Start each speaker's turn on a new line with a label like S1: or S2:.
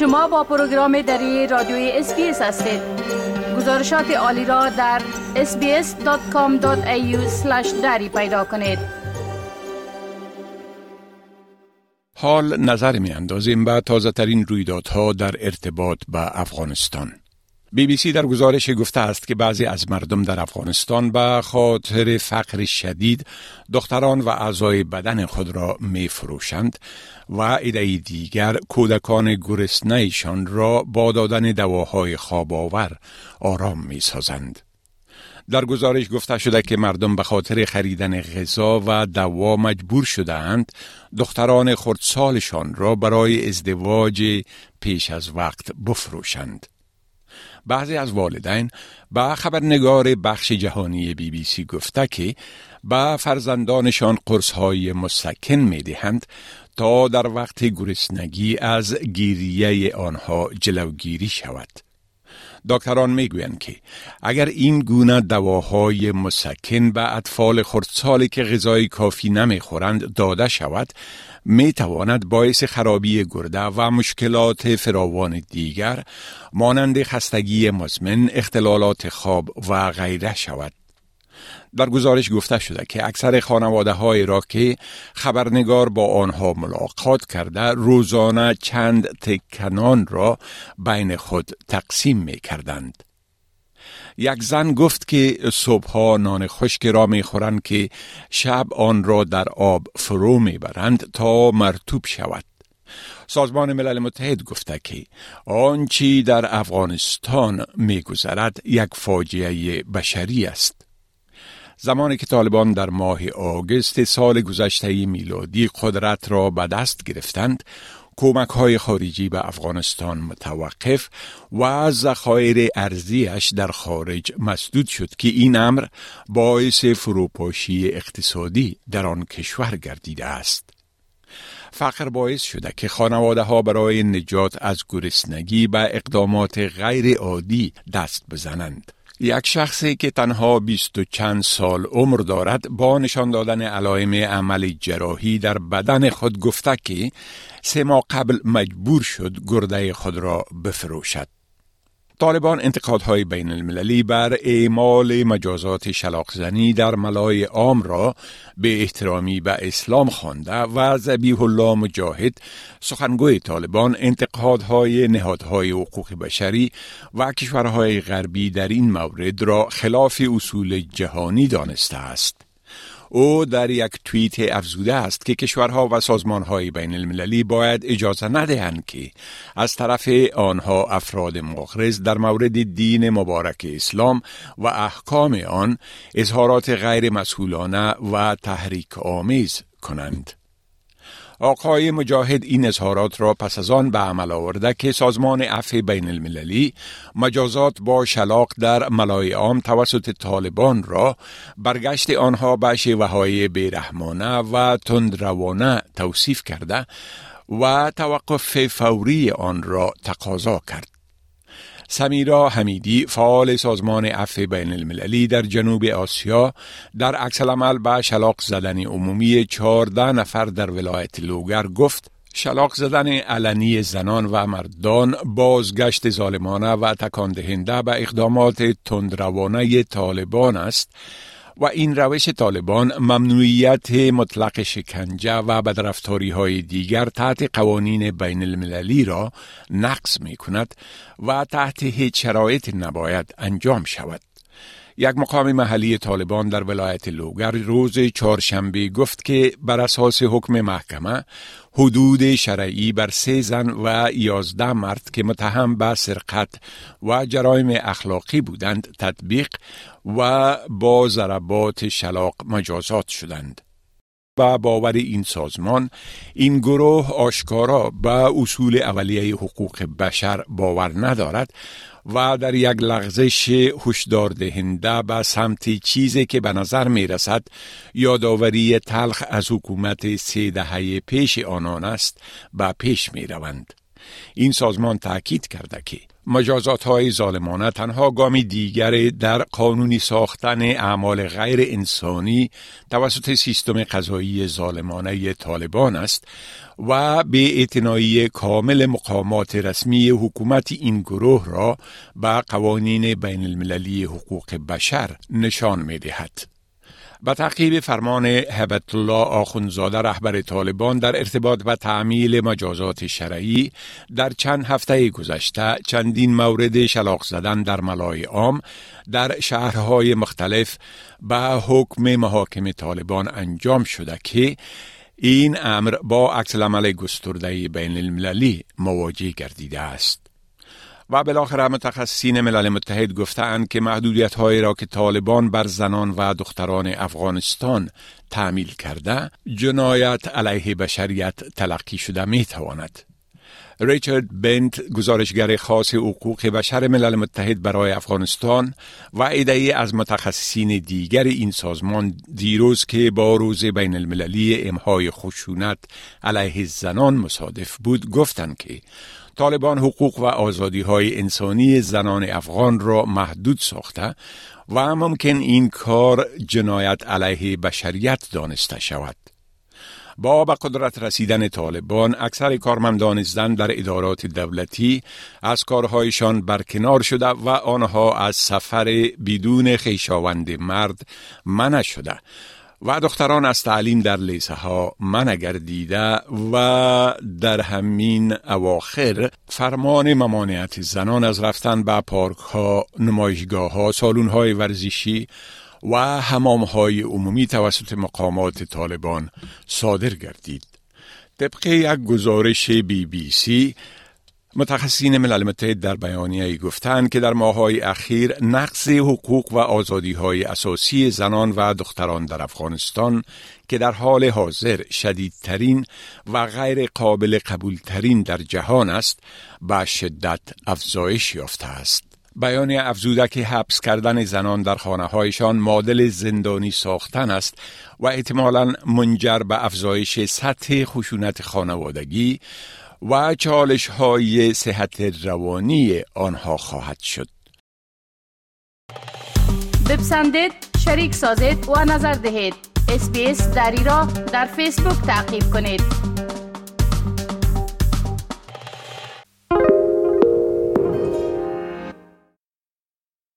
S1: شما با پروگرام دری رادیوی SBS هستید. گزارشات عالی را در sbs.com.au دری پیدا کنید.
S2: حال نظر می اندازیم به تازه ترین رویدادها در ارتباط به افغانستان. بی بی سی در گزارش گفته است که بعضی از مردم در افغانستان به خاطر فقر شدید دختران و اعضای بدن خود را می فروشند و ایده دیگر کودکان گرسنهشان را با دادن دواهای خواب آور آرام می سازند. در گزارش گفته شده که مردم به خاطر خریدن غذا و دوا مجبور شده اند دختران خردسالشان را برای ازدواج پیش از وقت بفروشند. بعضی از والدین به خبرنگار بخش جهانی بی بی سی گفته که به فرزندانشان قرص های مسکن می دهند تا در وقت گرسنگی از گیریه آنها جلوگیری شود. دکتران می‌گویند که اگر این گونه دواهای مسکن به اطفال خردسالی که غذای کافی نمی‌خورند داده شود می تواند باعث خرابی گرده و مشکلات فراوان دیگر مانند خستگی مزمن، اختلالات خواب و غیره شود. در گزارش گفته شده که اکثر خانواده های را که خبرنگار با آنها ملاقات کرده روزانه چند تکنان را بین خود تقسیم می کردند. یک زن گفت که صبحها نان خشک را می خورند که شب آن را در آب فرو می برند تا مرتوب شود. سازمان ملل متحد گفته که آنچی در افغانستان می گذرد یک فاجعه بشری است. زمانی که طالبان در ماه آگست سال گذشته میلادی قدرت را به دست گرفتند کمک های خارجی به افغانستان متوقف و ذخایر ارزیش در خارج مسدود شد که این امر باعث فروپاشی اقتصادی در آن کشور گردیده است. فقر باعث شده که خانواده ها برای نجات از گرسنگی به اقدامات غیر عادی دست بزنند. یک شخصی که تنها بیست و چند سال عمر دارد با نشان دادن علائم عمل جراحی در بدن خود گفته که سه ماه قبل مجبور شد گرده خود را بفروشد. طالبان انتقادهای بین المللی بر اعمال مجازات شلاقزنی در ملای عام را به احترامی به اسلام خوانده و زبیح الله مجاهد سخنگوی طالبان انتقادهای نهادهای حقوق بشری و کشورهای غربی در این مورد را خلاف اصول جهانی دانسته است. او در یک توییت افزوده است که کشورها و سازمانهای بین المللی باید اجازه ندهند که از طرف آنها افراد مغرض در مورد دین مبارک اسلام و احکام آن اظهارات غیر مسئولانه و تحریک آمیز کنند. آقای مجاهد این اظهارات را پس از آن به عمل آورده که سازمان عفو بین المللی مجازات با شلاق در ملای عام توسط طالبان را برگشت آنها به شیوه های بیرحمانه و تندروانه توصیف کرده و توقف فوری آن را تقاضا کرد. سمیرا حمیدی فعال سازمان عفو بین المللی در جنوب آسیا در عکس العمل به شلاق زدن عمومی 14 نفر در ولایت لوگر گفت شلاق زدن علنی زنان و مردان بازگشت ظالمانه و تکان دهنده به اقدامات تندروانه طالبان است. و این روش طالبان ممنوعیت مطلق شکنجه و بدرفتاری های دیگر تحت قوانین بین المللی را نقص می کند و تحت هیچ شرایط نباید انجام شود. یک مقام محلی طالبان در ولایت لوگر روز چهارشنبه گفت که بر اساس حکم محکمه حدود شرعی بر سه زن و یازده مرد که متهم به سرقت و جرایم اخلاقی بودند تطبیق و با ضربات شلاق مجازات شدند. با باور این سازمان این گروه آشکارا به اصول اولیه حقوق بشر باور ندارد و در یک لغزش هشدار دهنده به سمت چیزی که به نظر می رسد یادآوری تلخ از حکومت سه دهه پیش آنان است به پیش می روند. این سازمان تاکید کرده که مجازات های ظالمانه تنها گامی دیگر در قانونی ساختن اعمال غیر انسانی توسط سیستم قضایی ظالمانه طالبان است و به اعتنایی کامل مقامات رسمی حکومت این گروه را به قوانین بین المللی حقوق بشر نشان می دهد. به تعقیب فرمان هبت الله آخونزاده رهبر طالبان در ارتباط به تعمیل مجازات شرعی در چند هفته گذشته چندین مورد شلاق زدن در ملای عام در شهرهای مختلف به حکم محاکم طالبان انجام شده که این امر با عکس العمل گسترده بین المللی مواجه گردیده است. و بالاخره متخصصین ملل متحد گفتند که محدودیت هایی را که طالبان بر زنان و دختران افغانستان تعمیل کرده جنایت علیه بشریت تلقی شده می تواند. ریچارد بنت گزارشگر خاص حقوق بشر ملل متحد برای افغانستان و ایده از متخصصین دیگر این سازمان دیروز که با روز بین المللی امهای خشونت علیه زنان مصادف بود گفتند که طالبان حقوق و آزادی های انسانی زنان افغان را محدود ساخته و ممکن این کار جنایت علیه بشریت دانسته شود. با به قدرت رسیدن طالبان اکثر کارمندان زن در ادارات دولتی از کارهایشان برکنار شده و آنها از سفر بدون خیشاوند مرد منع شده و دختران از تعلیم در لیسه ها من گردیده و در همین اواخر فرمان ممانعت زنان از رفتن به پارک ها، نمایشگاه ها، سالون های ورزشی و حمام های عمومی توسط مقامات طالبان صادر گردید. طبق یک گزارش بی بی سی متخصصین ملل متحد در بیانیه گفتند که در ماهای اخیر نقص حقوق و آزادی های اساسی زنان و دختران در افغانستان که در حال حاضر شدیدترین و غیر قابل قبولترین در جهان است به شدت افزایش یافته است. بیانیه افزوده که حبس کردن زنان در خانه هایشان مادل زندانی ساختن است و احتمالا منجر به افزایش سطح خشونت خانوادگی و چالش های صحت روانی آنها خواهد شد.
S1: بپسندید، شریک سازید و نظر دهید. اسپیس دری را در فیسبوک تعقیب کنید.